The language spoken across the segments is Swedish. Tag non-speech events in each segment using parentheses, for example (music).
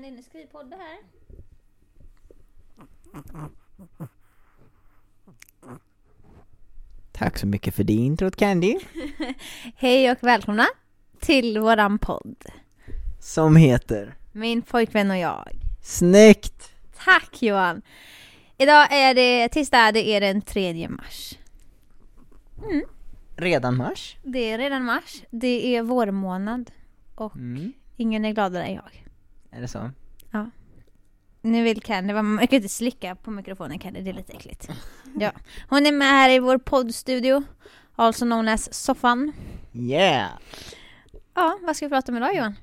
Nu ska vi podda här. Tack så mycket för det introt Candy. (laughs) Hej och välkomna till våran podd. Som heter Min pojkvän och jag. Snyggt! Tack Johan! Idag är det tisdag, det är den 3 mars. Redan mars? Det är redan mars, det är vårmånad och Mm. ingen är gladare än jag. Är det så? Nu vill Candy, vara- man kan inte slicka på mikrofonen Candy, det är lite äckligt. (laughs) Ja. Hon är med här i vår poddstudio, also known as soffan. Yeah! Ja, vad ska vi prata om idag Johan?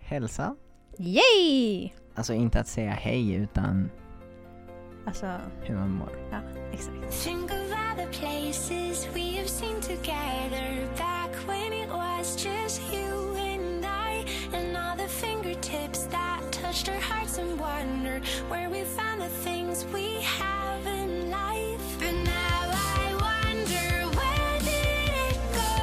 Hälsa? Yay! Alltså inte att säga hej utan Alltså, hur man mår. ja, exakt. Think of all the places we have seen together back when it was just you and all the fingertips that touched our hearts and wondered where we found the things we have in life. But now I wonder where did it go?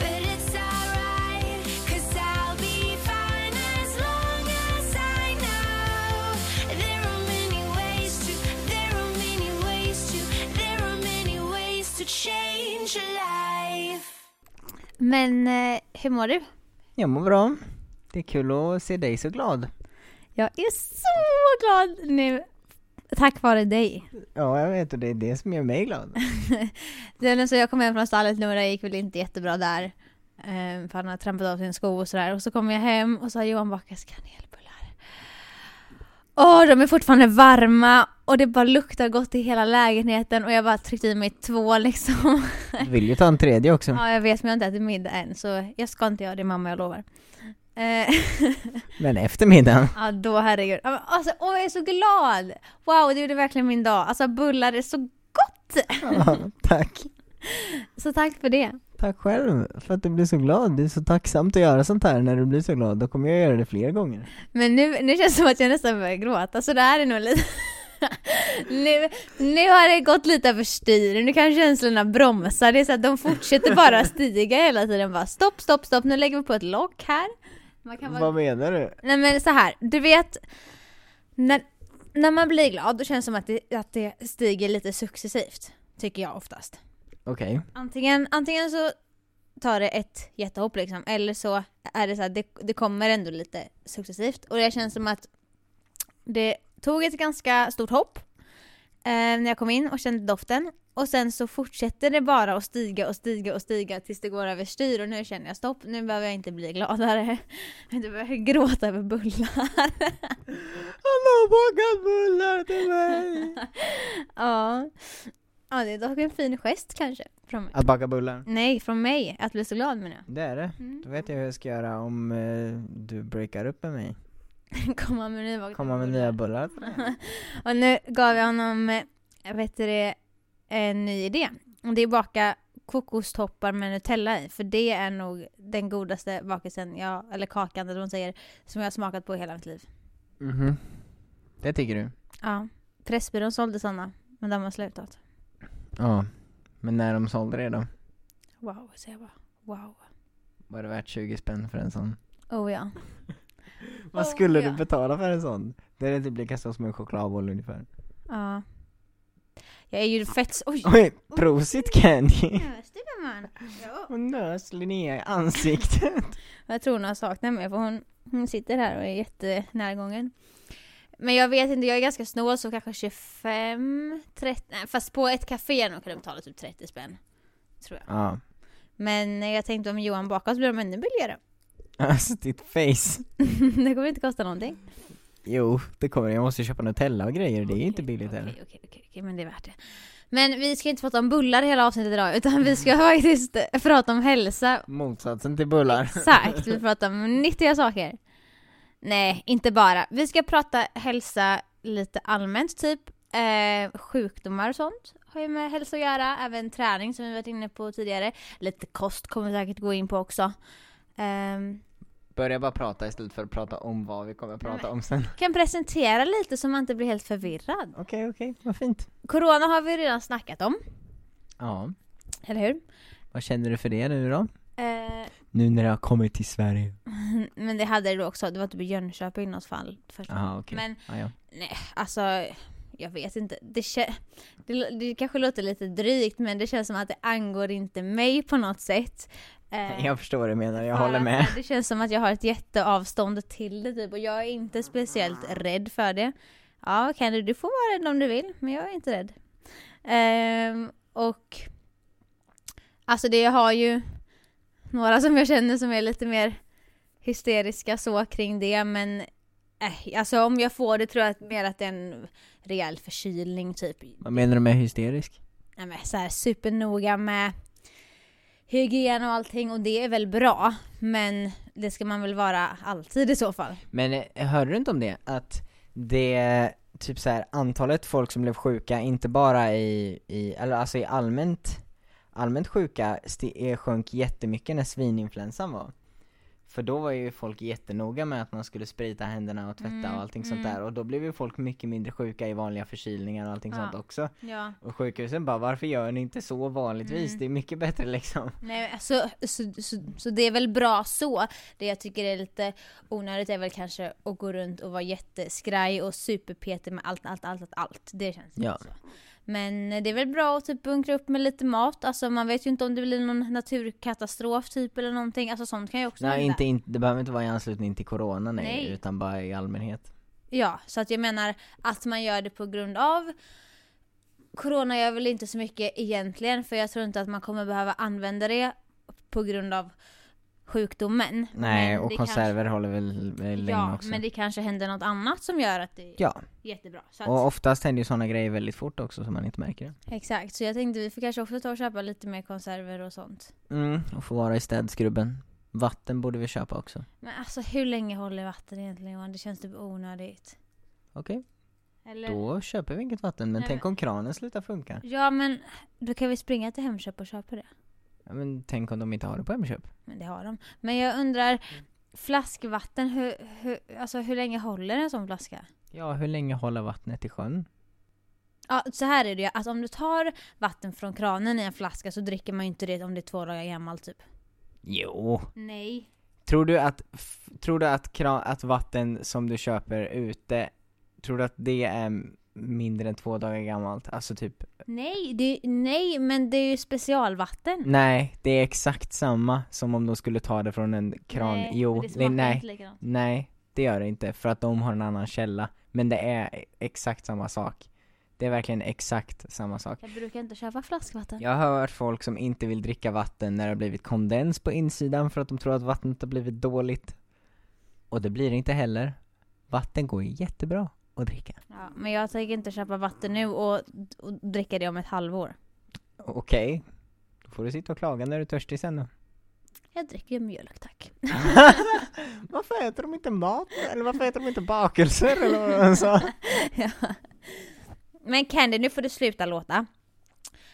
But it's alright, cause I'll be fine as long as I know there are many ways to, there are many ways to, there are many ways to change a life. Men eh, hur mår du? Jag mår bra. Det är kul att se dig så glad. Jag är så glad nu. Tack vare dig. Ja, jag vet och det är det som gör mig glad. (laughs) Det är så jag kom hem från stallet nu och det gick väl inte jättebra där. Eh, för han har trampat av sin sko och sådär. Och så kom jag hem och har Johan bakat kanelbullar. Åh, de är fortfarande varma och det bara luktar gott i hela lägenheten och jag bara tryckte i mig två liksom. Du vill ju ta en tredje också. Ja, jag vet men jag har inte ätit middag än så jag ska inte göra det mamma, jag lovar. Eh, (laughs) Men efter middagen. Ja då herregud. Alltså, åh jag är så glad! Wow, det gjorde verkligen min dag. Alltså bullar är så gott! Ja, tack. (laughs) Så tack för det. Tack själv för att du blir så glad. Det är så tacksamt att göra sånt här när du blir så glad. Då kommer jag göra det fler gånger. Men nu, nu känns det som att jag nästan börjar gråta, så det här är nog lite... (laughs) nu, nu har det gått lite överstyr, nu kan känslorna bromsa. Det är så att de fortsätter bara (laughs) stiga hela tiden. Bara stopp, stopp, stopp, nu lägger vi på ett lock här. Bara Vad menar du? Nej men så här, du vet när, när man blir glad då känns det som att det, att det stiger lite successivt. Tycker jag oftast. Okej. Antingen, antingen så tar det ett jättehopp liksom, eller så är det så här, det, det kommer ändå lite successivt. Och det känns som att det tog ett ganska stort hopp eh, när jag kom in och kände doften. Och sen så fortsätter det bara att stiga och stiga och stiga tills det går överstyr och nu känner jag stopp, nu behöver jag inte bli gladare. (laughs) Nu behöver jag gråta över bullar. Han har bakat bullar till mig! (laughs) ja. Ja, det är dock en fin gest kanske. Från mig. Att baka bullar? Nej, från mig. Att bli så glad menar jag. Det är det. Mm. Då vet jag hur jag ska göra om eh, du breakar upp med mig. (laughs) Komma med nybakade Komma med bullar. nya bullar. (laughs) Och nu gav jag honom, eh, jag vet det, en ny idé. Och det är baka kokostoppar med Nutella i. För det är nog den godaste bakelsen, jag, eller kakan eller vad man säger, som jag har smakat på i hela mitt liv. Mhm. Det tycker du? Ja. Pressbyrån sålde sådana, men de har slutat. Ja. Men när de sålde det då? Wow, säger jag bara. Wow. Var det värt 20 spänn för en sån? Oh ja. (laughs) Vad Oh, skulle ja. du betala för en sån? Det är typ lika stor som en chokladboll ungefär. Ja. Jag är ju fett... Oj! Oj, prosit Candy! Nös du gumman? Ja. Hon nös Linnea i ansiktet. Jag tror hon har saknat mig för hon, hon sitter här och är jättenärgången. Men jag vet inte, jag är ganska snål så kanske 25, 30, nej, fast på ett café nog kan du betala typ 30 spänn. Tror jag. Ja. Men jag tänkte om Johan bakar så blir de ännu billigare. (laughs) Alltså ditt face. (laughs) det kommer inte kosta någonting. Jo, det kommer Jag måste köpa Nutella och grejer. Det är inte billigt Okej, heller. okej, okej, okej, men det är värt det. Men vi ska inte prata om bullar hela avsnittet idag utan vi ska faktiskt prata om hälsa Motsatsen till bullar. Exakt, vi pratar om nyttiga saker. Nej, inte bara. Vi ska prata hälsa lite allmänt, typ eh, sjukdomar och sånt har ju med hälsa att göra. Även träning som vi varit inne på tidigare. Lite kost kommer vi säkert gå in på också. Ehm, Börja bara prata istället för att prata om vad vi kommer att prata om sen. kan presentera lite så man inte blir helt förvirrad. Okej, okej, vad fint. Corona har vi redan snackat om, Ja, eller hur? vad känner du för det nu då? Eh, Nu när det har kommit till Sverige. (laughs) Men det hade då också, det var typ i Jönköping något fall. Först. Jaha okej. Men Ja, ja. nej, alltså jag vet inte. Det, det, det kanske låter lite drygt men det känns som att det angår inte mig på något sätt. Ehm, Jag förstår vad du menar, jag håller med. Det känns som att jag har ett jätteavstånd till det typ och jag är inte speciellt rädd för det. Ja Candy, du får vara rädd om du vill, men jag är inte rädd. Ehm, och alltså det har ju några som jag känner som är lite mer hysteriska så kring det men äh, alltså om jag får det tror jag mer att det är en rejäl förkylning typ. Vad menar du med hysterisk? Nej, men så här supernoga med hygien och allting och det är väl bra men det ska man väl vara alltid i så fall. Men eh, hörde du inte om det? Att det, typ så här, antalet folk som blev sjuka, inte bara i, i eller alltså i allmänt, allmänt sjuka, eh, sjönk jättemycket när svininfluensan var. För då var ju folk jättenoga med att man skulle sprita händerna och tvätta Mm, och allting sånt mm. där och då blev ju folk mycket mindre sjuka i vanliga förkylningar och allting Ja. sånt också. Ja. Och sjukhusen bara, varför gör ni inte så vanligtvis? Mm. Det är mycket bättre liksom. Nej, alltså, så, så, så det är väl bra så. Det jag tycker är lite onödigt är väl kanske att gå runt och vara jätteskraj och superpetig med allt, allt, allt, allt, allt. Det känns Ja. så. Men det är väl bra att typ bunkra upp med lite mat. Alltså man vet ju inte om det blir någon naturkatastrof typ eller någonting. Alltså sånt kan ju också Nej, hända. inte, inte, det behöver inte vara i anslutning till corona nej, Nej. utan bara i allmänhet. Ja, så att jag menar att man gör det på grund av Corona gör väl inte så mycket egentligen för jag tror inte att man kommer behöva använda det på grund av sjukdomen. Nej, och konserver håller väl, väl länge Ja, också. men det kanske händer något annat som gör att det är Ja, jättebra. Så att, och oftast händer ju sådana grejer väldigt fort också så man inte märker det. Exakt, så jag tänkte vi får kanske också ta och köpa lite mer konserver och sånt. Mm, och få vara i städskrubben. Vatten borde vi köpa också. Men alltså hur länge håller vatten egentligen Johan? Det känns typ onödigt. Okej, Eller? då köper vi inget vatten. Men Nej, tänk men- om kranen slutar funka. Ja men då kan vi springa till Hemköp och köpa det. Men tänk om de inte har det på Hemköp. Men det har de. Men jag undrar, flaskvatten, hur, hur, alltså hur länge håller en sån flaska? Ja, hur länge håller vattnet i sjön? Ja, så här är det ju. Alltså om du tar vatten från kranen i en flaska så dricker man ju inte det om det är två dagar gammalt typ. Jo. Nej. Tror du att, tror du att, kra- att vatten som du köper ute, tror du att det är mindre än två dagar gammalt? Alltså typ, Nej, det, nej, men det är ju specialvatten. nej, det är exakt samma som om de skulle ta det från en kran. Nej, jo, det nej, inte likadant. nej, det gör det inte, för att de har en annan källa. Men det är exakt samma sak. Det är verkligen exakt samma sak. Jag brukar inte köpa flaskvatten. Jag har hört folk som inte vill dricka vatten när det har blivit kondens på insidan för att de tror att vattnet har blivit dåligt. Och det blir det inte heller. Vatten går jättebra att dricka. Ja, men jag tänker inte köpa vatten nu och, och dricka det om ett halvår. Okej. Då får du sitta och klaga när du är törstig sen då. Jag dricker mjölk tack. (laughs) varför äter de inte mat? Eller varför äter de inte bakelser? Eller vad han sa? (laughs) ja. Men Candy, nu får du sluta låta.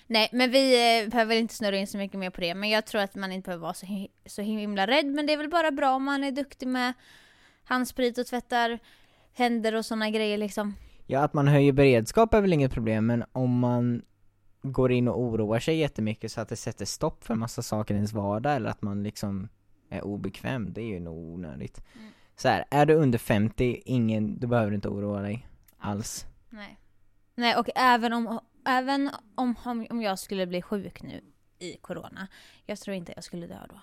Nej, men vi eh, behöver inte snurra in så mycket mer på det. Men jag tror att man inte behöver vara så, hi- så himla rädd. Men det är väl bara bra om man är duktig med handsprit och tvättar händer och såna grejer liksom. Ja, att man höjer beredskap är väl inget problem, men om man går in och oroar sig jättemycket så att det sätter stopp för massa saker i ens vardag, eller att man liksom är obekväm, det är ju nog onödigt. Mm. Så här, är du under 50, ingen, du behöver inte oroa dig alls. Nej. Nej, och även om, även om, om, om jag skulle bli sjuk nu i corona. Jag tror inte jag skulle dö då.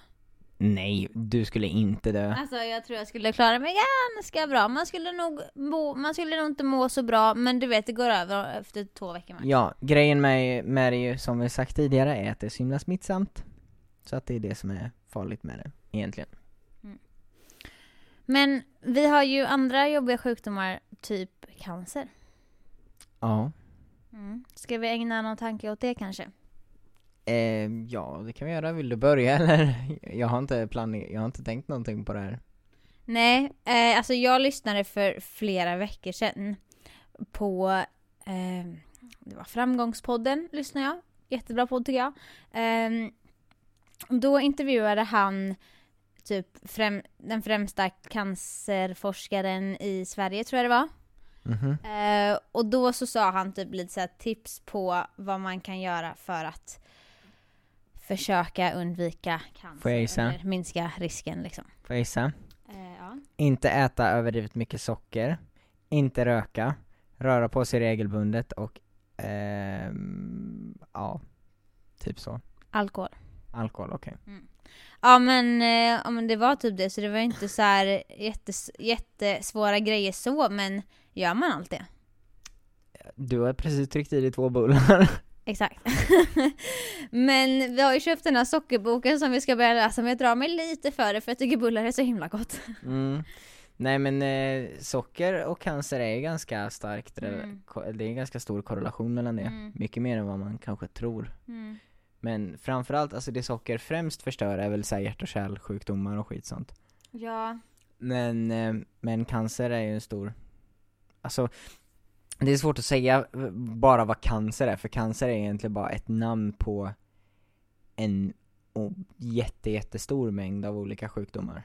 Nej, du skulle inte dö. Alltså jag tror jag skulle klara mig ganska bra. Man skulle nog må, man skulle nog inte må så bra men du vet det går över efter två veckor max. Ja, grejen med, med det ju, som vi sagt tidigare, är att det är så himla smittsamt. Så att det är det som är farligt med det, egentligen. Men vi har ju andra jobbiga sjukdomar, typ cancer. Ja. Mm. Ska vi ägna någon tanke åt det kanske? Eh, ja, det kan vi göra. Vill du börja (laughs) eller? Jag har inte planerat, jag har inte tänkt någonting på det här. Nej, eh, alltså jag lyssnade för flera veckor sedan på eh, det var Framgångspodden, lyssnade jag. Jättebra podd tycker jag. Eh, då intervjuade han typ främ, den främsta cancerforskaren i Sverige tror jag det var. Mhm. Eh, och då så sa han typ lite så tips på vad man kan göra för att försöka undvika cancer. Får jag gissa? Minska risken liksom. Får jag gissa? Eh, Ja. inte äta överdrivet mycket socker, inte röka, röra på sig regelbundet och ehm, ja, typ så. Alkohol. Alkohol, okej. Ja men, eh, ja men det var typ det, så det var inte så här jättes, jättesvåra grejer så, men gör man allt det? Du har precis tryckt i dig två bullar. (laughs) Exakt. (laughs) men vi har ju köpt den här sockerboken som vi ska börja läsa, men jag drar mig lite för det för jag tycker bullar är så himla gott. (laughs) Mm. Nej men eh, socker och cancer är ju ganska starkt, Mm. det är en ganska stor korrelation mellan det. Mm. Mycket mer än vad man kanske tror. Mm. Men framförallt, alltså det socker främst förstör är väl såhär hjärt och kärlsjukdomar och skit sånt. Ja. Men, eh, men cancer är ju en stor, alltså det är svårt att säga eh, bara vad cancer är, för cancer är egentligen bara ett namn på en jätte, jättestor mängd av olika sjukdomar.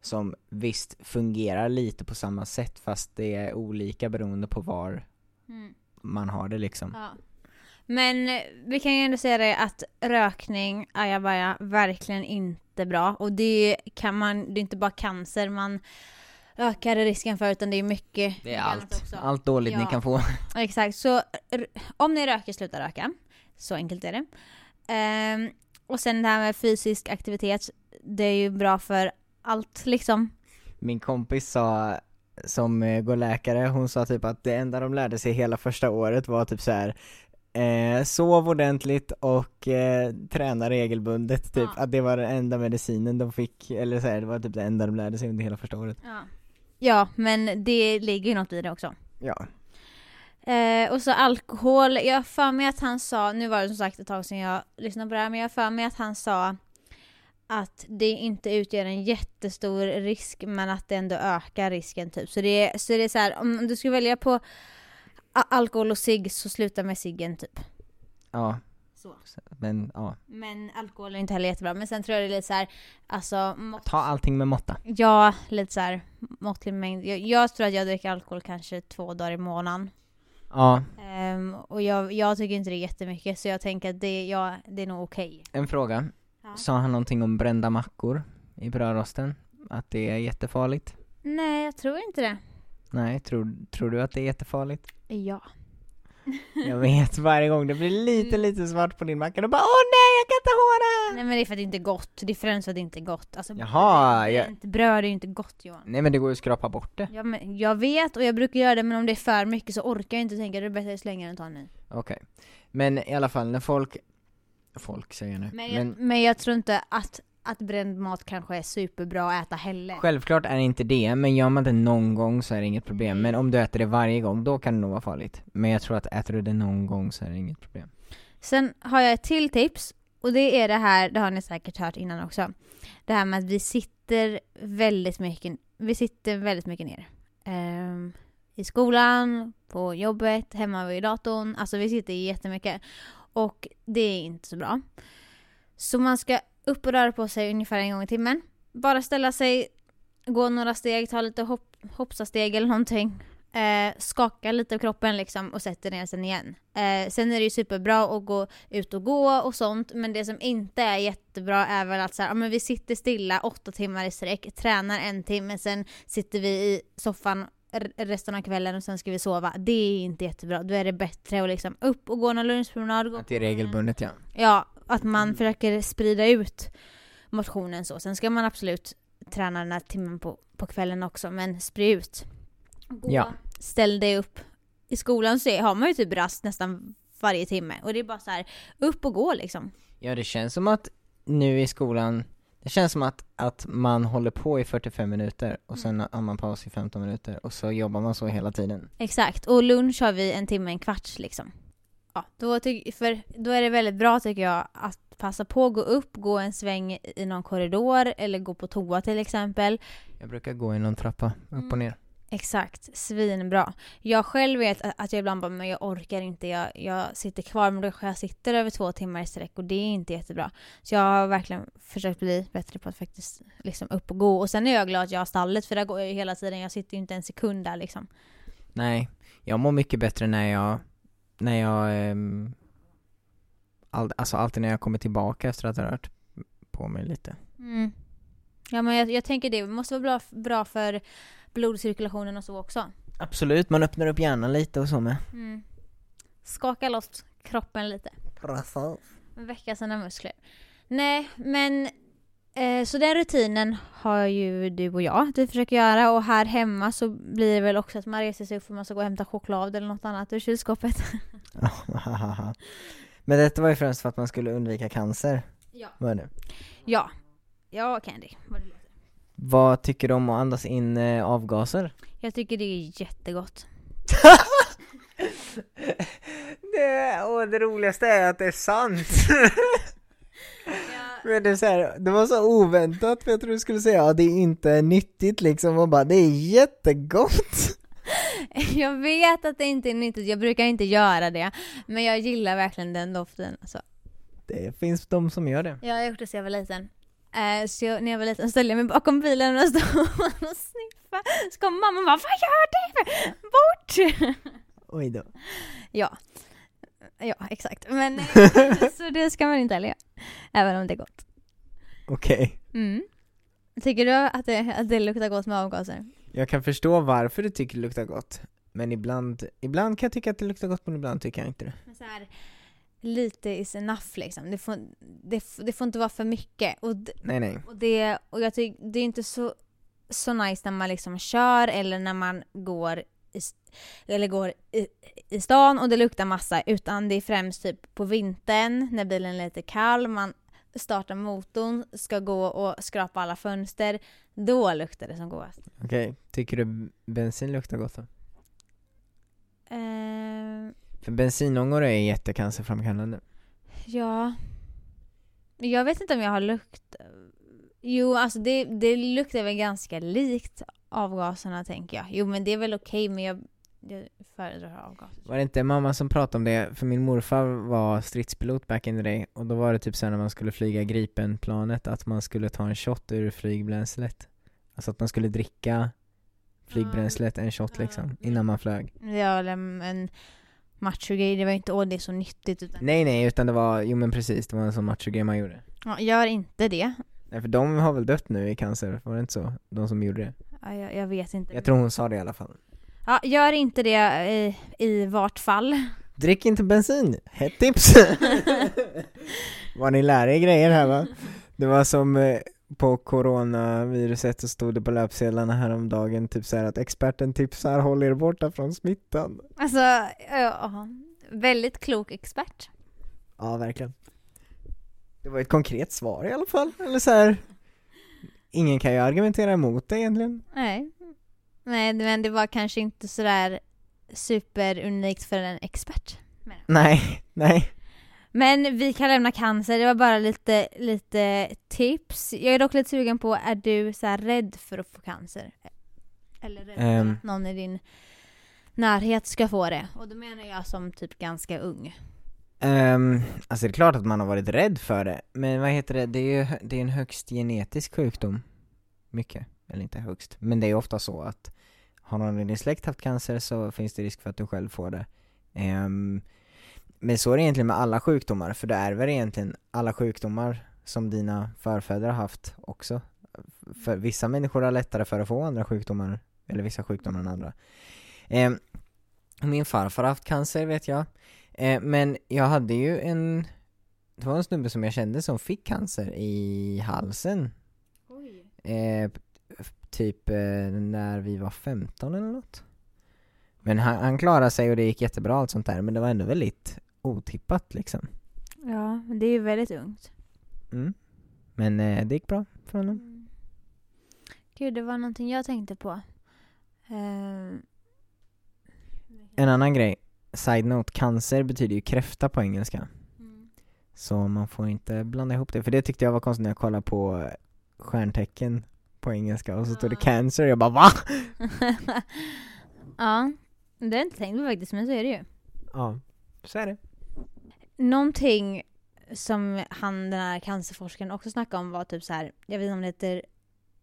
Som visst fungerar lite på samma sätt fast det är olika beroende på var Mm. man har det liksom. Ja. Men eh, vi kan ju ändå säga det att rökning, ajabaja, verkligen inte bra. Och det kan man, det är inte bara cancer man ökar risken för utan det är mycket Det är allt, också. allt dåligt ni Ja. kan få. Exakt, så om ni röker, sluta röka. Så enkelt är det. Ehm, och sen det här med fysisk aktivitet, det är ju bra för allt liksom. Min kompis sa, som eh, går läkare, hon sa typ att det enda de lärde sig hela första året var typ så här. Eh, sov ordentligt och eh, träna regelbundet typ, Ja. att det var den enda medicinen de fick, eller så här, det var typ det enda de lärde sig under hela första året. Ja. Ja, men det ligger ju något i det också. Ja. Eh, och så alkohol, jag har för mig att han sa, nu var det som sagt ett tag sedan jag lyssnade på det här, men jag har för mig att han sa att det inte utgör en jättestor risk men att det ändå ökar risken typ. Så det är så, det är så här, om du ska välja på alkohol och cigg så sluta med ciggen typ. Ja, Så. men ja, Men alkohol är inte heller jättebra. Men sen tror jag det är lite så här, alltså mått, ta allting med måtta. ja, lite så här måttlig mängd. Jag, jag tror att jag dricker alkohol kanske två dagar i månaden. Ja, Ehm, och jag, jag tycker inte det är jättemycket så jag tänker att det, ja, det är nog okej. en fråga. Ja. Sa han någonting om brända mackor i brödrosten? Att det är jättefarligt? Nej, jag tror inte det. Nej, tror, tror du att det är jättefarligt? Ja. (laughs) Jag vet, varje gång det blir lite, lite svart på din macka, då bara åh nej, jag kan inte ha det! Nej men det är för att det inte är gott. Det är främst för att det inte är gott. Alltså, Jaha, jag- bröd är ju inte gott Johan. Nej men det går ju att skrapa bort det. Ja, men jag vet och jag brukar göra det men om det är för mycket så orkar jag inte tänka det är bättre att slänga den och ta en ny. Okej. Men i alla fall, när folk, folk säger jag nu, Men, men, jag, men jag tror inte att, att bränd mat kanske är superbra att äta heller. självklart är det inte det, men gör man det någon gång så är det inget problem. Men om du äter det varje gång, då kan det nog vara farligt. Men jag tror att äter du det någon gång så är det inget problem. Sen har jag ett till tips och det är det här, det har ni säkert hört innan också. Det här med att vi sitter väldigt mycket, vi sitter väldigt mycket ner. Ehm, I skolan, på jobbet, hemma vid datorn. Alltså vi sitter jättemycket. Och det är inte så bra. Så man ska upp och röra på sig ungefär en gång i timmen. Bara ställa sig, gå några steg, ta lite hopp, hoppsasteg eller någonting. Eh, skaka lite av kroppen liksom och sätter ner sen igen. Eh, sen är det ju superbra att gå ut och gå och sånt men det som inte är jättebra är väl att så här, ja, men vi sitter stilla åtta timmar i sträck, tränar en timme, sen sitter vi i soffan resten av kvällen och sen ska vi sova. Det är inte jättebra. Då är det bättre att liksom upp och gå någon lunchpromenad. Att det är regelbundet ja. Ja, att man försöker sprida ut motionen så. Sen ska man absolut träna den här timmen på, på kvällen också, men sprid ut. Gå, Ja. Ställ dig upp. I skolan så har man ju typ rast nästan varje timme och det är bara så här upp och gå liksom. Ja det känns som att nu i skolan, det känns som att, att man håller på i 45 minuter och sen har man paus i 15 minuter och så jobbar man så hela tiden. Exakt, och lunch har vi en timme, en kvarts liksom. Ja, då, för, då är det väldigt bra tycker jag att passa på att gå upp, gå en sväng i någon korridor eller gå på toa till exempel. Jag brukar gå i någon trappa, upp och Mm. ner. Exakt, svinbra. Jag själv vet att att jag ibland bara, men jag orkar inte, jag, jag sitter kvar, men då kanske jag sitter över två timmar i sträck och det är inte jättebra. Så jag har verkligen försökt bli bättre på att faktiskt liksom upp och gå. Och sen är jag glad att jag har stallet, för där går jag ju hela tiden, jag sitter ju inte en sekund där liksom. Nej, jag mår mycket bättre när jag, när jag, ehm, all, alltså alltid när jag kommer tillbaka efter att ha rört på mig lite. Mm. Ja men jag, jag tänker det måste vara bra, bra för blodcirkulationen och så också. Absolut, man öppnar upp hjärnan lite och så med. Mm. Skaka loss kroppen lite. Precis. Väcka sina muskler. Nej, men så den rutinen har ju du och jag att vi försöker göra och här hemma så blir det väl också att man reser sig upp för man ska gå och hämta choklad eller något annat ur kylskåpet. (laughs) Men detta var ju främst för att man skulle undvika cancer, Ja. var det? Ja. Ja, Candy. Vad det. Vad tycker du om att andas in eh, avgaser? Jag tycker det är jättegott. (laughs) Det, åh, det roligaste är att det är sant! (laughs) Men det, är så här, det var så oväntat för jag trodde du skulle säga att det är inte nyttigt liksom och bara det är jättegott! (laughs) Jag vet att det inte är nyttigt, jag brukar inte göra det. Men jag gillar verkligen den doften. Alltså. Det finns de som gör det. Jag har gjort det sedan jag var liten. Eh, så jag, när jag var liten ställde jag mig bakom bilen och stod (laughs) och sniffade. Så kom mamma och bara Vad gör du? Bort! (laughs) Oj då. ja. Ja, exakt. Men (laughs) så det ska man inte heller göra. Även om det är gott. Okej. Mm. Tycker du att det, att det luktar gott med avgaser? Jag kan förstå varför du tycker det luktar gott. Men ibland, ibland kan jag tycka att det luktar gott men ibland tycker jag inte det. Men så här, lite is enough liksom. Det får, det, det får inte vara för mycket. Och, d- Nej nej. och, det, och jag tycker det är inte så, så nice när man liksom kör eller när man går eller går i, i stan och det luktar massa utan det är främst typ på vintern när bilen är lite kall, man startar motorn, ska gå och skrapa alla fönster. Då luktar det som godast. Okej, tycker du bensin luktar gott då? Eh, För bensinångor är jättecancerframkallande. Ja. Jag vet inte om jag har lukt... Jo, alltså det, det luktar väl ganska likt avgaserna tänker jag. Jo men det är väl okej men jag, jag föredrar avgaser. Var det inte mamma som pratade om det? För min morfar var stridspilot back in the day och då var det typ så när man skulle flyga Gripen-planet att man skulle ta en shot ur flygbränslet. Alltså att man skulle dricka flygbränslet, en shot Ja. liksom, innan man flög. En, en machogrej, det var inte åh det är så nyttigt utan Nej nej, utan det var, jo men precis, det var en sån machogrej man gjorde. ja, gör inte det. Nej för de har väl dött nu i cancer, var det inte så? De som gjorde det. Ja, jag, jag vet inte. Jag tror hon sa det i alla fall. Ja, gör inte det i, i vart fall. Drick inte bensin, hett tips! (laughs) Vad ni lär er grejer här va? Det var som eh, på coronaviruset så stod det på löpsedlarna häromdagen typ så här att experten tipsar håll er borta från smittan. Alltså, ja, väldigt klok expert. Ja, verkligen. Det var ett konkret svar i alla fall, eller så här. Ingen kan ju argumentera emot det egentligen. Nej. Nej, men det var kanske inte sådär superunikt för en expert. Nej, nej. Men vi kan lämna cancer, det var bara lite, lite tips. Jag är dock lite sugen på, är du så här rädd för att få cancer? Eller rädd Ehm. att någon i din närhet ska få det? Och då menar jag som typ ganska ung. Um, alltså det är klart att man har varit rädd för det, men vad heter det, det är ju det är en högst genetisk sjukdom. Mycket, eller inte högst, men det är ofta så att har någon i din släkt haft cancer så finns det risk för att du själv får det. Ehm, men så är det egentligen med alla sjukdomar, för du ärver egentligen alla sjukdomar som dina förfäder har haft också. För vissa människor har lättare för att få andra sjukdomar, eller vissa sjukdomar än andra. Ehm, min farfar har haft cancer vet jag. Eh, men jag hade ju en, det var en snubbe som jag kände som fick cancer i halsen. Eh, typ eh, när vi var 15 eller något. Men han, han klarade sig och det gick jättebra allt sånt där, men det var ändå väldigt otippat liksom. Ja, men det är ju väldigt ungt. Mm. Men eh, det gick bra för honom. Mm. Gud, det var någonting jag tänkte på. Ehm, En annan grej, side note, cancer betyder ju kräfta på engelska. mm. Så man får inte blanda ihop det, för det tyckte jag var konstigt när jag kollade på eh, stjärntecken på engelska och så stod det Ah. cancer, jag bara va? (laughs) ja, det har jag inte tänkt på faktiskt, men så är det ju. Ja, så är det. Någonting som han, den här cancerforskaren också snackade om var typ så här, jag vet inte om det heter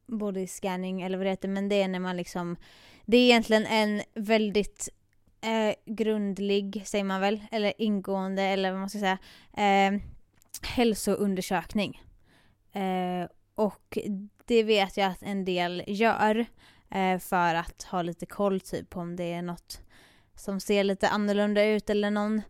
body scanning eller vad det heter, men det är när man liksom, det är egentligen en väldigt eh, grundlig, säger man väl, eller ingående, eller vad man ska säga, eh, hälsoundersökning. Eh, och det vet jag att en del gör eh, för att ha lite koll typ på om det är något som ser lite annorlunda ut eller någon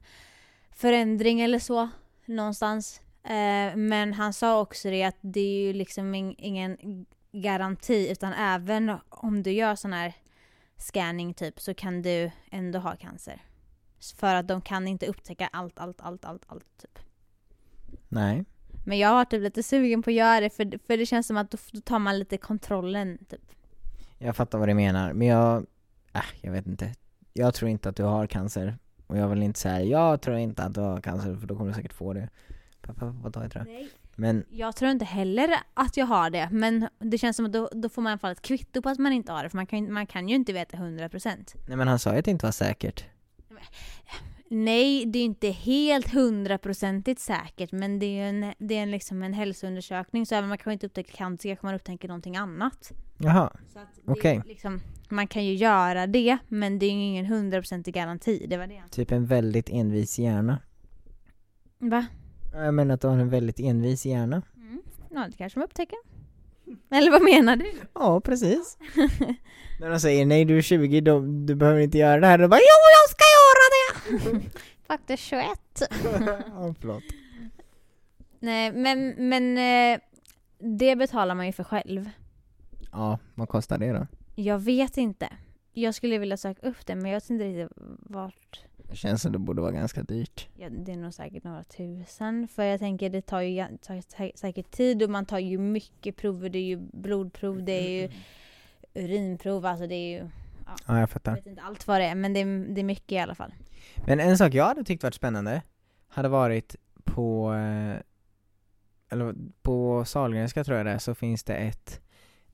förändring eller så någonstans. Eh, men han sa också det att det är ju liksom in, ingen garanti utan även om du gör sån här scanning typ så kan du ändå ha cancer. För att de kan inte upptäcka allt, allt, allt, allt, allt typ. Nej. Men jag har typ lite sugen på att göra det för, för det känns som att då, då tar man lite kontrollen typ. Jag fattar vad du menar, men jag, äh, jag vet inte. Jag tror inte att du har cancer. Och jag vill inte säga, jag tror inte att du har cancer för då kommer du säkert få det. Pappa, vad tar jag tror jag. Nej. Men, Jag tror inte heller att jag har det men det känns som att då, då får man i alla fall ett kvitto på att man inte har det för man kan, man kan ju inte veta 100%. nej men han sa ju att det inte var säkert. Nej, det är inte helt hundraprocentigt säkert men det är en, det är en, liksom en hälsoundersökning så även om man kanske inte upptäcker cancer kanske man upptäcker någonting annat. Jaha, Okej. liksom, man kan ju göra det men det är ju ingen hundraprocentig garanti, det var det. typ en väldigt envis hjärna. Va? Jag menar att du har en väldigt envis hjärna. Mm. Ja, det kanske man upptäcker. Eller vad menar du? Ja, precis. (laughs) När de säger nej du är 20, då, du behöver inte göra det här, då bara jo jag ska! (laughs) Faktiskt 21. (laughs) ja, förlåt. Nej, men, men eh, det betalar man ju för själv. Ja, vad kostar det då? Jag vet inte. Jag skulle vilja söka upp det men jag vet inte riktigt vart. Det känns som det borde vara ganska dyrt. Ja, det är nog säkert några tusen. För jag tänker det tar ju tar sä- säkert tid och man tar ju mycket prover. Det är ju blodprov, det är ju urinprov, alltså det är ju... Ja, jag Jag fattar. vet inte allt vad det är men det är, det är mycket i alla fall. Men en sak jag hade tyckt varit spännande hade varit på, eh, eller på Sahlgrenska tror jag det är, så finns det ett,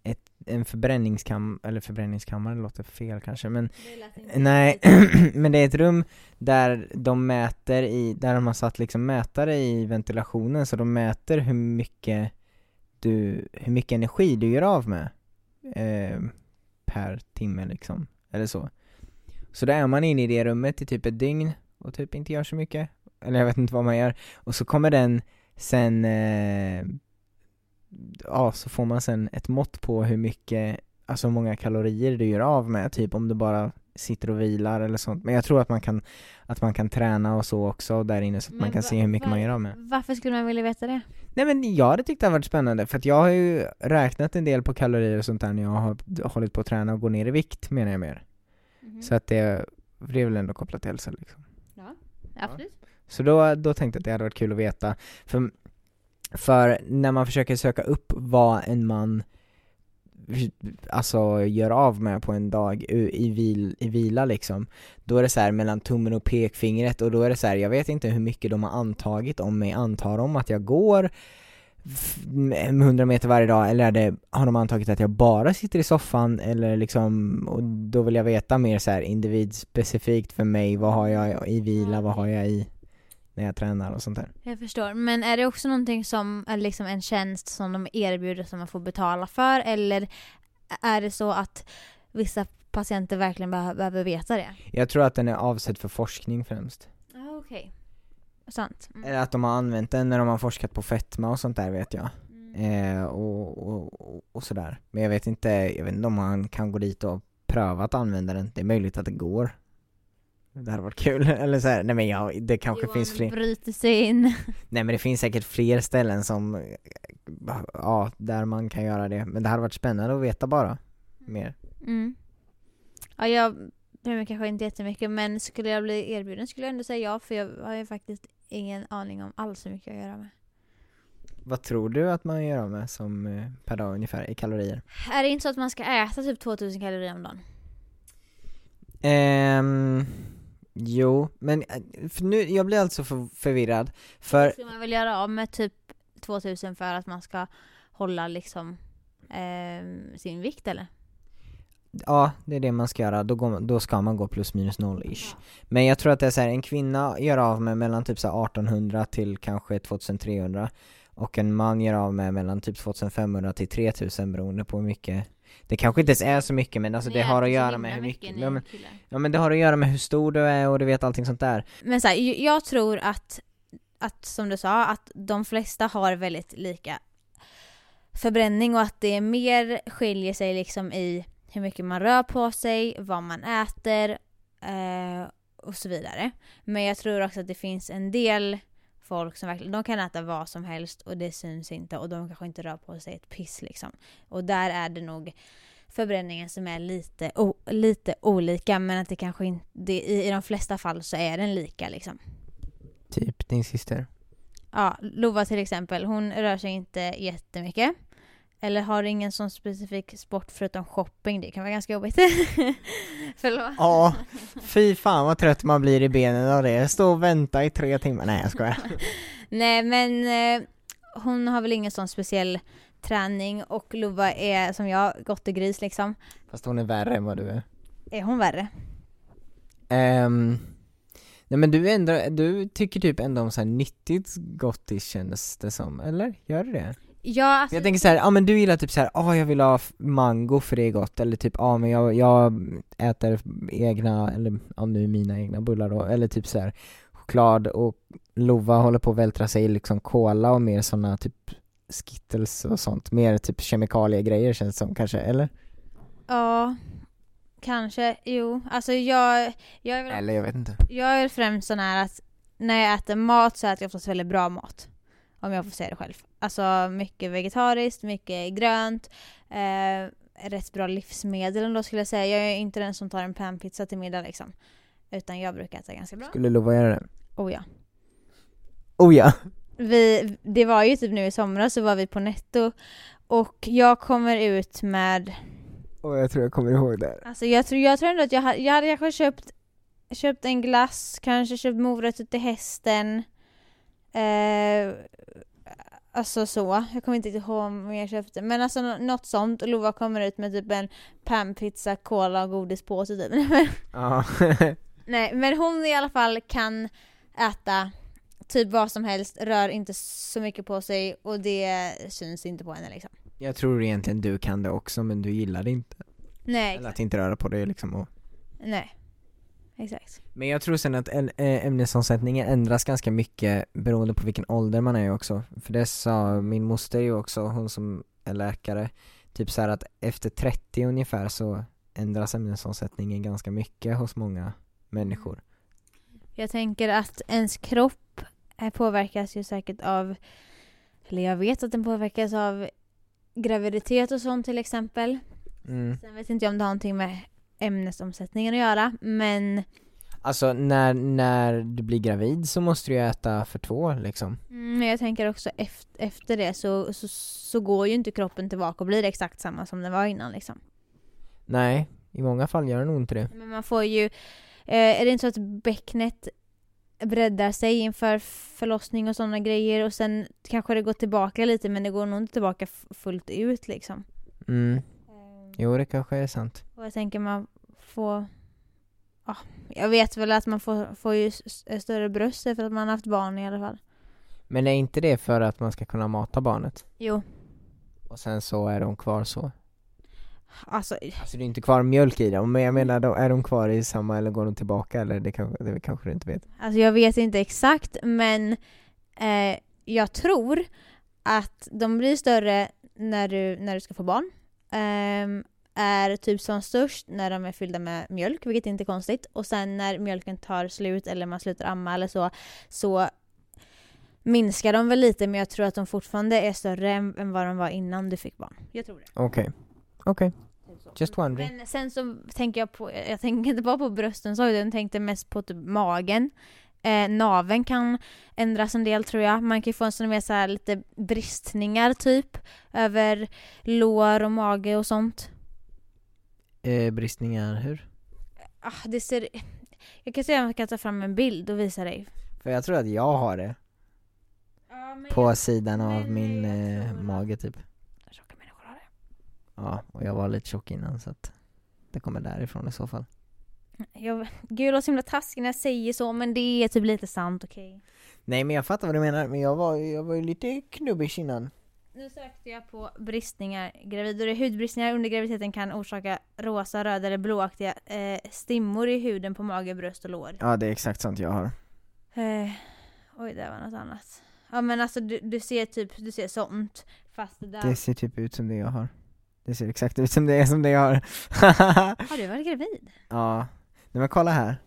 ett en förbränningskammare, eller förbränningskammare, låter fel kanske men Nej, (clears throat) men det är ett rum där de mäter i, där de har satt liksom mätare i ventilationen så de mäter hur mycket du, hur mycket energi du gör av med eh, per timme liksom, eller så. Så då är man inne i det rummet i typ ett dygn och typ inte gör så mycket, eller jag vet inte vad man gör, och så kommer den sen, eh, ja så får man sen ett mått på hur mycket, alltså hur många kalorier du gör av med, typ om du bara sitter och vilar eller sånt. Men jag tror att man kan, att man kan träna och så också där inne så att man Men kan va- se hur mycket man gör av med. Varför skulle man vilja veta det? Nej men jag hade tyckt det hade varit spännande för att jag har ju räknat en del på kalorier och sånt där när jag har hållit på att träna och gå ner i vikt menar jag mer. Så att det, det är väl ändå kopplat till hälsa liksom. Absolut. Så då, då tänkte jag att det hade varit kul att veta. För, för när man försöker söka upp vad en man alltså gör av med på en dag i, vil, i vila liksom Då är det så här mellan tummen och pekfingret och då är det så här, jag vet inte hur mycket de har antagit om mig, antar de att jag går 100 meter varje dag eller är det, har de antagit att jag bara sitter i soffan eller liksom, och då vill jag veta mer så här individspecifikt för mig, vad har jag i vila, vad har jag i när jag tränar och sånt där. Jag förstår. Men är det också någonting som är liksom en tjänst som de erbjuder som man får betala för? Eller är det så att vissa patienter verkligen beh- behöver veta det? Jag tror att den är avsedd för forskning främst. Ja, okej. Sant. Mm. Eller att de har använt den när de har forskat på fetma och sånt där vet jag. Eh, och, och, och, och sådär. Men jag vet inte, jag vet inte om man kan gå dit och pröva att använda den. Det är möjligt att det går. Det hade varit kul, (laughs) eller såhär, nej men ja, det kanske Johan finns fler, bryter sig in. (laughs) nej men det finns säkert fler ställen som, eh, ja, där man kan göra det. Men det hade varit spännande att veta bara, mer. Mm. Ja, jag bryr mig kanske inte jättemycket men skulle jag bli erbjuden skulle jag ändå säga ja för jag har ju faktiskt ingen aning om alls hur mycket jag gör med. Vad tror du att man gör av med som eh, per dag ungefär i kalorier? Är det inte så att man ska äta typ 2000 kalorier om dagen? Ehm, jo, men eh, nu, jag blir alltså för, förvirrad. För, Ska man väl göra av med typ 2000 för att man ska hålla liksom ehm, sin vikt eller? Ja, det är det man ska göra. Då, går, då ska man gå plus minus noll ish. Men jag tror att det är så här, en kvinna gör av med mellan typ så här 1800 till kanske 2300. Och en man gör av med mellan typ 2500 till 3000 beroende på hur mycket det kanske inte ens är så mycket men alltså det har att göra med hur mycket, ja men, ja men det har att göra med hur stor du är och du vet allting sånt där. Men så här, ju- jag tror att, att, som du sa, att de flesta har väldigt lika förbränning och att det mer skiljer sig liksom i hur mycket man rör på sig, vad man äter eh, och så vidare. Men jag tror också att det finns en del folk som verkligen, de kan äta vad som helst och det syns inte och de kanske inte rör på sig ett piss liksom. Och där är det nog förbränningen som är lite, o, lite olika men att det kanske inte, i, i de flesta fall så är den lika liksom. Typ din syster. Ja, Lova till exempel, hon rör sig inte jättemycket. Eller har ingen sån specifik sport förutom shopping, det kan vara ganska jobbigt. (laughs) Förlåt. Ja, fy fan vad trött man blir i benen av det. Stå och vänta i tre timmar. Nej jag skojar. (laughs) Nej men eh, hon har väl ingen sån speciell träning och Lova är som jag, gris liksom. Fast hon är värre än vad du är. Är hon värre? Ehm, nej men du ändå, du tycker typ ändå om så här nyttigt gottis kändes det som, eller? Gör du det? Ja, alltså, Jag tänker så här, ja men du gillar typ så här, ja jag vill ha mango för det är gott, eller typ, ja men jag, jag äter egna, eller ja nu mina egna bullar då, eller typ så här choklad och Lova håller på att vältra sig i liksom cola och mer såna typ Skittles och sånt, mer typ kemikaliegrejer känns det som kanske, eller? ja, kanske, jo. Alltså jag, jag är väl Eller jag vet inte. Jag är främst sån här att när jag äter mat så äter jag oftast väldigt bra mat. Om jag får säga det själv. Alltså mycket vegetariskt, mycket grönt, eh, rätt bra livsmedel ändå skulle jag säga. Jag är inte den som tar en panpizza till middag liksom. Utan jag brukar äta ganska bra. Skulle Lova göra det? Oh ja. Oh ja! Vi, det var ju typ nu i somras så var vi på Netto och jag kommer ut med Och jag tror jag kommer ihåg det. Alltså jag tror, jag tror ändå att jag jag hade kanske köpt, köpt en glass, kanske köpt morötter till hästen. Eh, alltså så, jag kommer inte ihåg om jag köpte, men alltså nå- något sånt. Och Lova kommer ut med typ en panpizza, cola och godispåse typ. (laughs) Ja. (laughs) Nej men hon i alla fall kan äta typ vad som helst, rör inte så mycket på sig och det syns inte på henne liksom. jag tror egentligen du kan det också men du gillar det inte. Nej, Eller att inte röra på dig liksom och Nej. Exakt. Men jag tror sen att äh, ämnesomsättningen ändras ganska mycket beroende på vilken ålder man är också. För det sa min moster ju också, hon som är läkare, typ så här att efter 30 ungefär så ändras ämnesomsättningen ganska mycket hos många människor. Jag tänker att ens kropp eh, påverkas ju säkert av, eller jag vet att den påverkas av graviditet och sånt till exempel. Mm. Sen vet inte jag om det har någonting med ämnesomsättningen att göra, men Alltså när, när du blir gravid så måste du ju äta för två liksom. mm, men jag tänker också efter, efter det så, så, så går ju inte kroppen tillbaka och blir exakt samma som den var innan liksom. Nej, i många fall gör den nog inte det. Men man får ju, eh, är det inte så att bäcknet breddar sig inför förlossning och sådana grejer och sen kanske det går tillbaka lite men det går nog inte tillbaka fullt ut liksom. Mm. Jo det kanske är sant. Och jag tänker man får, ja, jag vet väl att man får, får ju större bröst för att man har haft barn i alla fall. Men är inte det för att man ska kunna mata barnet? Jo, Och sen så är de kvar så? alltså Alltså det är inte kvar mjölk i dem, men jag menar är de kvar i samma eller går de tillbaka eller det kanske, det kanske du inte vet? Alltså jag vet inte exakt men eh, jag tror att de blir större när du, när du ska få barn. Ehm, är typ som störst när de är fyllda med mjölk, vilket inte är konstigt. Och sen när mjölken tar slut eller man slutar amma eller så, så minskar de väl lite men jag tror att de fortfarande är större än, vad de var innan du fick barn. Jag tror det. Okej, okej, just wondering. Men sen så tänker jag på, jag tänker inte bara på brösten så, utan jag tänkte mest på typ magen. Eh, naven kan ändras en del tror jag. Man kan ju få en sån mer så här lite bristningar typ över lår och mage och sånt. Eh, bristningar, hur? Ah, det ser... Jag kan se om jag kan ta fram en bild och visa dig. För jag tror att jag har det, på sidan av min eh, mage typ. Tjocka människor har det. Ja, och jag var lite tjock innan så att det kommer därifrån i så fall. Jag, gud jag låter så himla taskig när jag säger så men det är typ lite sant okej. Nej men jag fattar vad du menar, men jag var, jag var ju lite knubbig innan. Nu sökte jag på bristningar gravid och det hudbristningar under graviditeten kan orsaka rosa, röda eller blåaktiga eh, stimmor i huden på mage, bröst och lår. Ja det är exakt sånt jag har. Eh, oj, det var något annat. Ja men alltså du, du ser typ, du ser sånt. Fast det där... Det ser typ ut som det jag har. Det ser exakt ut som det är som det jag har. (laughs) Har du varit gravid? ja, Nej, men kolla här.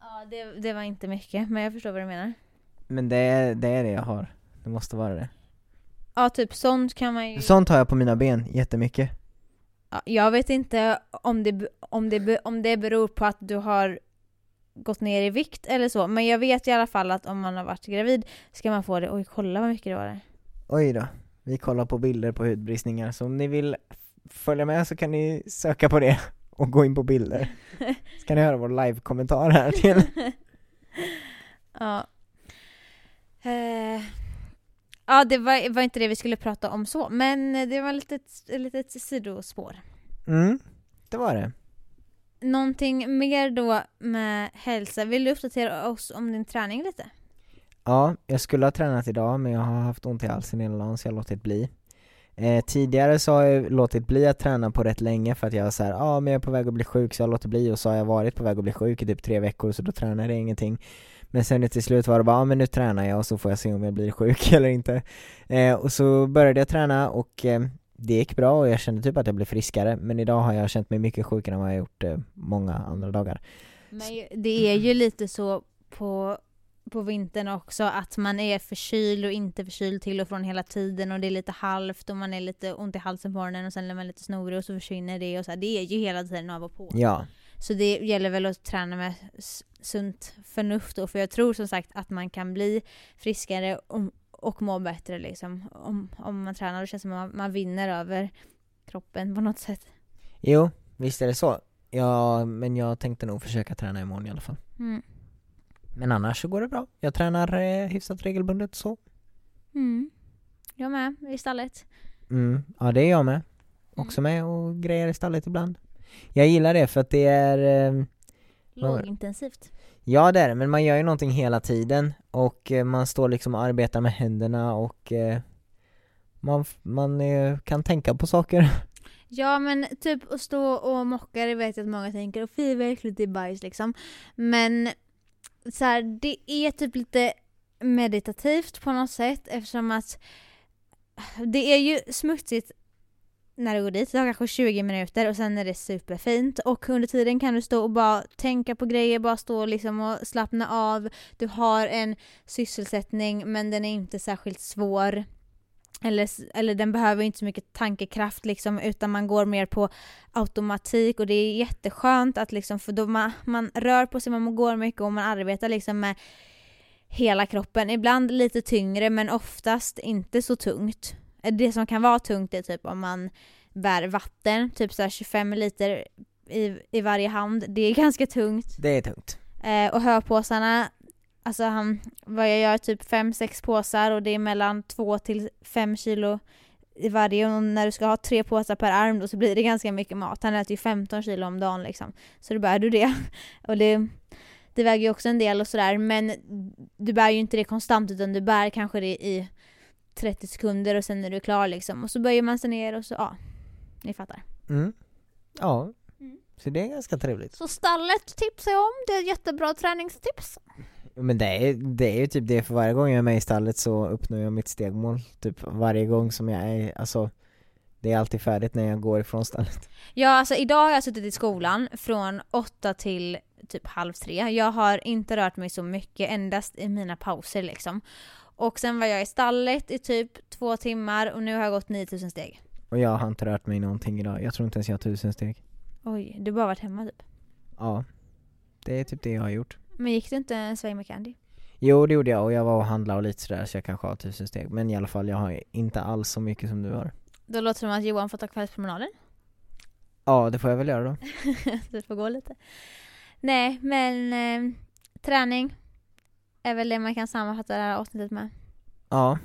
Ja, det, det var inte mycket, men jag förstår vad du menar. Men det är, det är det jag har. Det måste vara det. Ja, typ sånt kan man ju... Sånt har jag på mina ben, jättemycket. Ja, jag vet inte om det, om, det, om det beror på att du har gått ner i vikt eller så, men jag vet i alla fall att om man har varit gravid ska man få det. Oj, kolla vad mycket det var där. Oj då. Vi kollar på bilder på hudbristningar, så om ni vill följa med så kan ni söka på det (laughs) och gå in på bilder. (laughs) Så kan ni höra vår live-kommentar här till. (laughs) Ja. Eh, ja, det var, var inte det vi skulle prata om så, men det var lite ett litet sidospår. Mm, det var det. Någonting mer då med hälsa, vill du uppdatera oss om din träning lite? Ja, jag skulle ha tränat idag men jag har haft ont i halsen hela dagen så jag har låtit bli. Eh, tidigare så har jag låtit bli att träna på rätt länge för att jag var såhär, ja ah, men jag är på väg att bli sjuk så jag låter bli och så har jag varit på väg att bli sjuk i typ tre veckor så då tränade jag ingenting. Men sen till slut var det bara, ah, men nu tränar jag och så får jag se om jag blir sjuk (laughs) eller inte. Eh, och så började jag träna och eh, det gick bra och jag kände typ att jag blev friskare men idag har jag känt mig mycket sjukare än vad jag gjort eh, många andra dagar. Men det är ju lite så på, på vintern också att man är förkyld och inte förkyld till och från hela tiden och det är lite halvt och man är lite ont i halsen på morgonen och sen är man lite snorig och så försvinner det och så här. Det är ju hela tiden av och på. Ja, Så det gäller väl att träna med sunt förnuft då, för jag tror som sagt att man kan bli friskare och, och må bättre liksom om, om man tränar. Det känns som att man, man vinner över kroppen på något sätt. jo, visst är det så. Ja, men jag tänkte nog försöka träna imorgon i alla fall. Mm. Men annars så går det bra. Jag tränar eh, hyfsat regelbundet så. Mm. Jag med, i stallet. Mm, ja det är jag med. Också med och grejer i stallet ibland. Jag gillar det för att det är, eh, Lågintensivt. ja det är det, men man gör ju någonting hela tiden och eh, man står liksom och arbetar med händerna och eh, man, man eh, kan tänka på saker. (laughs) Ja men typ att stå och mocka det vet jag att många tänker och fy vad äckligt det är bajs liksom. Men så här, det är typ lite meditativt på något sätt eftersom att det är ju smutsigt när du går dit, det tar kanske 20 minuter och sen är det superfint och under tiden kan du stå och bara tänka på grejer, bara stå liksom och slappna av. Du har en sysselsättning men den är inte särskilt svår. Eller, eller den behöver inte så mycket tankekraft liksom utan man går mer på automatik och det är jätteskönt att liksom för då man, man rör på sig, man går mycket och man arbetar liksom med hela kroppen. Ibland lite tyngre men oftast inte så tungt. Det som kan vara tungt är typ om man bär vatten, typ så här 25 liter i, i varje hand. Det är (laughs) ganska tungt. Det är tungt. Eh, och hörpåsarna, alltså han, vad jag gör, typ 5-6 påsar och det är mellan 2 till 5 kilo i varje och när du ska ha tre påsar per arm då så blir det ganska mycket mat. Han äter ju 15 kilo om dagen liksom. Så då bär du det. (laughs) Och det, det väger ju också en del och sådär men du bär ju inte det konstant utan du bär kanske det i 30 sekunder och sen är du klar liksom. Och så böjer man sig ner och så, ja. Ni fattar. Mm. Ja, Mm. så det är ganska trevligt. Så stallet tipsar jag om. Det är ett jättebra träningstips. Men det är, det är ju typ det, för varje gång jag är med i stallet så uppnår jag mitt stegmål. Typ varje gång som jag är, alltså det är alltid färdigt när jag går ifrån stallet. Ja, alltså idag har jag suttit i skolan från åtta till typ halv tre. Jag har inte rört mig så mycket, endast i mina pauser liksom. Och sen var jag i stallet i typ två timmar och nu har jag gått 9000 steg. Och jag har inte rört mig någonting idag, jag tror inte ens jag har tusen steg. Oj, du har bara varit hemma typ. Ja, det är typ det jag har gjort. Men gick du inte en sväng med Candy? Jo det gjorde jag och jag var och handlade och lite sådär så jag kanske har tusen steg. Men i alla fall, jag har inte alls så mycket som du har. Då låter det som att Johan får ta kvällspromenaden. Ja, det får jag väl göra då. (laughs) du får gå lite. Nej, men eh, träning är väl det man kan sammanfatta det här avsnittet med. Ja,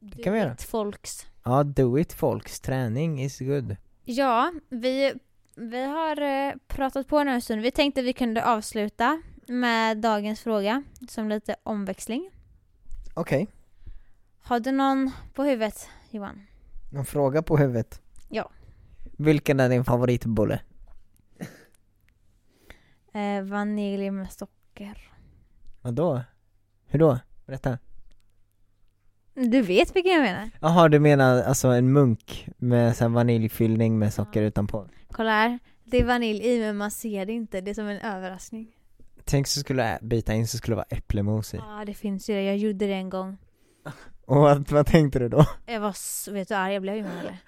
Det kan vi göra. Ett folks. ja do it folks, träning is good. Ja, vi, vi har eh, pratat på nu en stund. Vi tänkte att vi kunde avsluta med dagens fråga som lite omväxling. Okej, Har du någon på huvudet, Johan? någon fråga på huvudet? Ja. Vilken är din favoritbulle? Eh, vanilj med socker. Vadå? Hur då? Berätta. Du vet vilken jag menar. Jaha du menar alltså en munk med så här vaniljfyllning med socker utanpå? Kolla här. Det är vanilj i men man ser det inte. Det är som en överraskning. Tänk så skulle jag bita in så skulle det vara äpplemos i. Ja det finns ju det. Jag gjorde det en gång. Och vad, vad tänkte du då? Jag var så, vet du arg jag blev innan eller?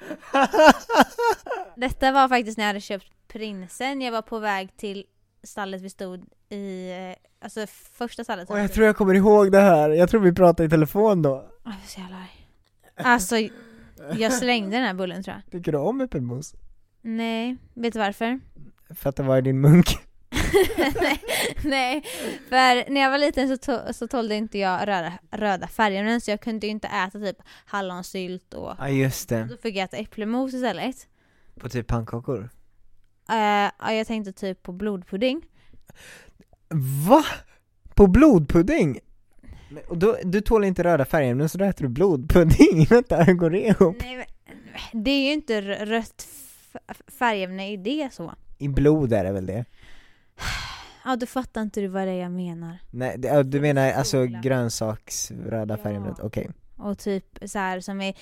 Detta var faktiskt när jag hade köpt prinsen. Jag var på väg till stallet vi stod i, eh, alltså första stallet. Och jag tror jag kommer ihåg det här, jag tror vi pratade i telefon då. Åh, Jag var så jävla arg. Alltså, jag slängde den här bullen tror jag. Tycker du om äppelmos? Nej, vet du varför? För att det var i din munk? nej, (laughs) (laughs) nej, för när jag var liten så, to- så tålde inte jag röda, röda färger så jag kunde ju inte äta typ hallonsylt och Ja just det, då fick jag äta äpplemos istället. på typ pannkakor. Uh, ja, jag tänkte typ på blodpudding. Va? På blodpudding? Men, och då, du tål inte röda färger, så då äter du blodpudding? (laughs) Vänta, hur går det ihop? Nej, men, det är ju inte rött färgämne i det så. I blod är det väl det? Ja, du fattar inte du vad det är jag menar. Nej, det, ja, du menar alltså grönsaksröda Ja. färgämnet, okej. Och typ så här som är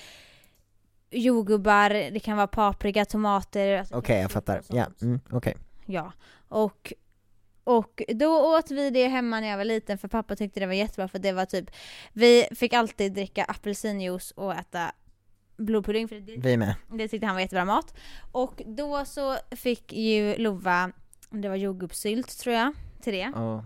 jordgubbar, det kan vara paprika, tomater. alltså Okej, jag ketchup fattar. Ja, mm, okej. Ja, och, och då åt vi det hemma när jag var liten för pappa tyckte det var jättebra för det var typ Vi fick alltid dricka apelsinjuice och äta blodpudding för det, Vi med. det tyckte han var jättebra mat. Och då så fick ju Lova, det var jordgubbssylt tror jag, till det. Ja.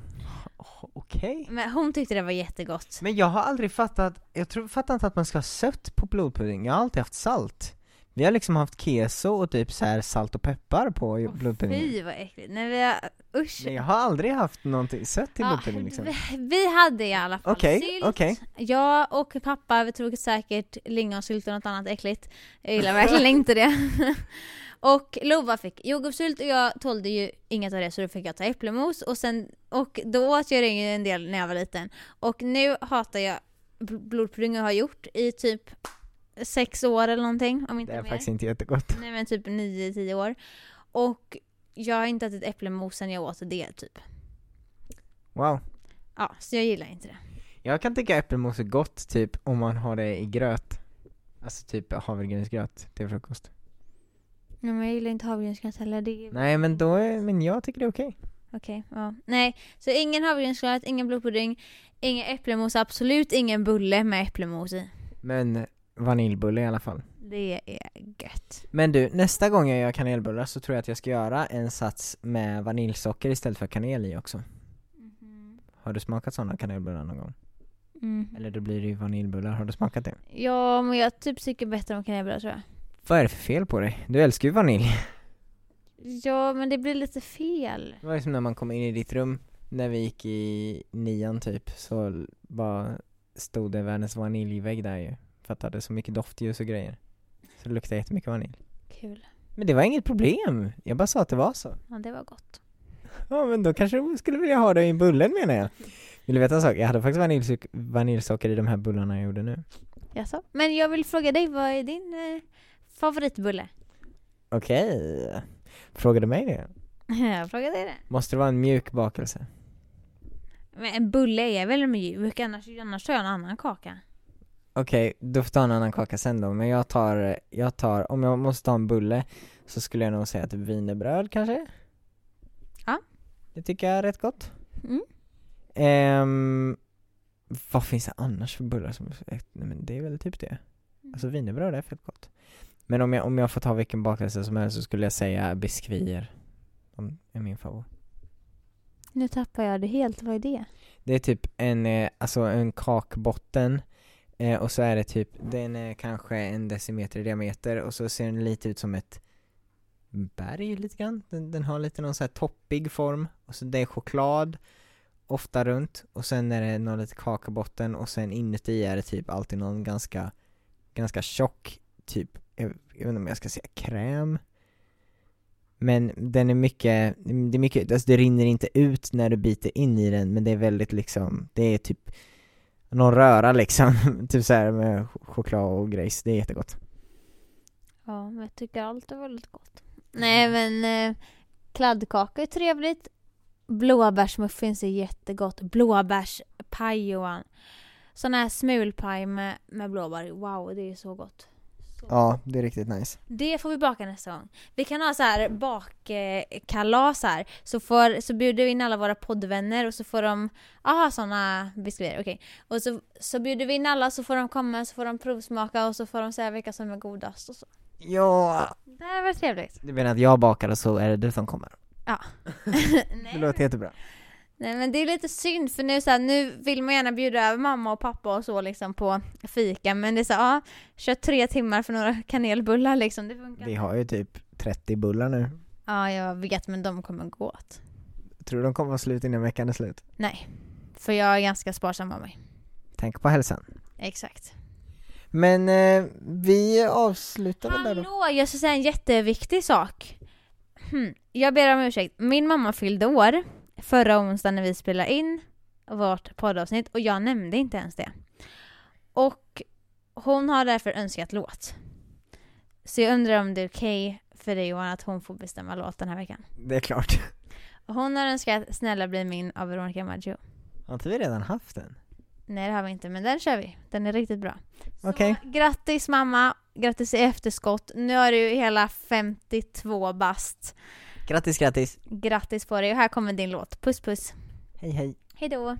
Okej. Men hon tyckte det var jättegott. Men jag har aldrig fattat, jag tror, fattar inte att man ska ha sött på blodpudding, jag har alltid haft salt. Vi har liksom haft keso och typ så här salt och peppar på blodpudding. Fy vad äckligt. Nej vi har, usch. Men jag har aldrig haft någonting sött till Ja, blodpudding liksom. vi, vi hade i alla fall Okej, sylt. okej. Jag och pappa vi tog säkert lingonsylt och något annat äckligt. Jag gillar verkligen inte det. (laughs) och Lova fick jordgubbssylt och jag tålde ju inget av det så då fick jag ta äpplemos och sen och då åt jag det en del när jag var liten. Och nu hatar jag bl- blodpudding och har gjort i typ sex år eller någonting om inte Det är mer. faktiskt inte jättegott. Nej men typ 9-10 år. Och jag har inte ätit äpplemos sen jag åt det typ. Wow. Ja, så jag gillar inte det. Jag kan tycka äppelmos är gott typ om man har det i gröt. Alltså typ havregrynsgröt till frukost. Nej, men jag gillar inte havregrynsgröt heller. Det är... Nej men då är, men jag tycker det är okej. Okej, ja. Nej, så ingen havregrynsgröt, ingen blodpudding, ingen äpplemos, absolut ingen bulle med äpplemos i. Men vaniljbulle i alla fall. Det är gött. Men du, nästa gång jag gör kanelbullar så tror jag att jag ska göra en sats med vaniljsocker istället för kanel i också. Har du smakat sådana kanelbullar någon gång? Mm. Eller då blir det ju vaniljbullar, har du smakat det? Ja, men jag typ tycker bättre om kanelbullar tror jag. Vad är det för fel på dig? Du älskar ju vanilj. Ja, men det blir lite fel. Det var ju som när man kom in i ditt rum när vi gick i nian typ, så bara stod det världens vaniljvägg där ju. För att det hade så mycket doftljus och grejer. Så det luktade jättemycket vanilj. Kul. Men det var inget problem, jag bara sa att det var så. Ja, det var gott. Ja men då kanske du skulle vilja ha det i bullen menar jag. Vill du veta en sak? Jag hade faktiskt vaniljsok- vaniljsocker i de här bullarna jag gjorde nu. Jaså? Men jag vill fråga dig, vad är din eh, favoritbulle? Okej. Frågade du mig det? (laughs) jag frågar dig det. Måste det vara en mjuk bakelse? Men en bulle är väl mjuk, annars, annars tar jag en annan kaka. Okej, då får ta en annan kaka sen då, men jag tar, jag tar, om jag måste ta en bulle så skulle jag nog säga typ wienerbröd kanske? Ja. Det tycker jag är rätt gott. Mm. Ehm, vad finns det annars för bullar som, nej men det är väl typ det. Alltså wienerbröd är fett gott. Men om jag, om jag får ta vilken bakelse som helst så skulle jag säga biskvier. De är min favorit. Nu tappar jag det helt, vad är det? Det är typ en, eh, alltså en kakbotten eh, och så är det typ, den är kanske en decimeter i diameter och så ser den lite ut som ett berg lite grann. Den, den har lite någon så här toppig form och så det är choklad ofta runt och sen är det någon lite kakabotten och sen inuti är det typ alltid någon ganska, ganska tjock typ, jag, jag vet inte om jag ska säga kräm men den är mycket, det är mycket, alltså det rinner inte ut när du biter in i den men det är väldigt liksom, det är typ någon röra liksom, (laughs) typ så här med ch- choklad och grejs, det är jättegott. Ja, men jag tycker allt är väldigt gott. Nej men eh, kladdkaka är trevligt. Blåbärsmuffins är jättegott. Blåbärspaj Johan. sån här smulpaj med, med blåbär. Wow, det är så gott. Ja, det är riktigt nice. Det får vi baka nästa gång. Vi kan ha så här bakkalas här. Så, får, så bjuder vi in alla våra poddvänner och så får de, aha såna biskvier, okej. Och så, så bjuder vi in alla så får de komma, så får de provsmaka och så får de säga vilka som är godast och så. Ja! Det här var trevligt. Du menar att jag bakar och så är det du som kommer? Ja. (laughs) (laughs) Det låter jättebra. Nej men det är lite synd för nu, så här, nu vill man gärna bjuda över mamma och pappa och så liksom på fika men det är så ja, kör tre timmar för några kanelbullar liksom, det funkar Vi har ju typ 30 bullar nu. Ja jag vet men de kommer gå åt. Tror du de kommer vara slut innan veckan är slut? Nej, för jag är ganska sparsam av mig. Tänk på hälsan. Exakt. Men eh, vi avslutar väl där då? Hallå, jag ska säga en jätteviktig sak. Hmm. Jag ber om ursäkt, min mamma fyllde år förra onsdagen när vi spelade in vårt poddavsnitt och jag nämnde inte ens det. Och hon har därför önskat låt. Så jag undrar om det är okej för dig Johan att hon får bestämma låt den här veckan. Det är klart. Hon har önskat Snälla bli min av Veronica Maggio. Har inte vi redan haft den? Nej det har vi inte, men den kör vi. Den är riktigt bra. Okej. grattis mamma, grattis i efterskott. Nu har du hela 52 bast. Grattis, grattis! Grattis på dig och här kommer din låt. Puss puss. Hej hej! Hejdå.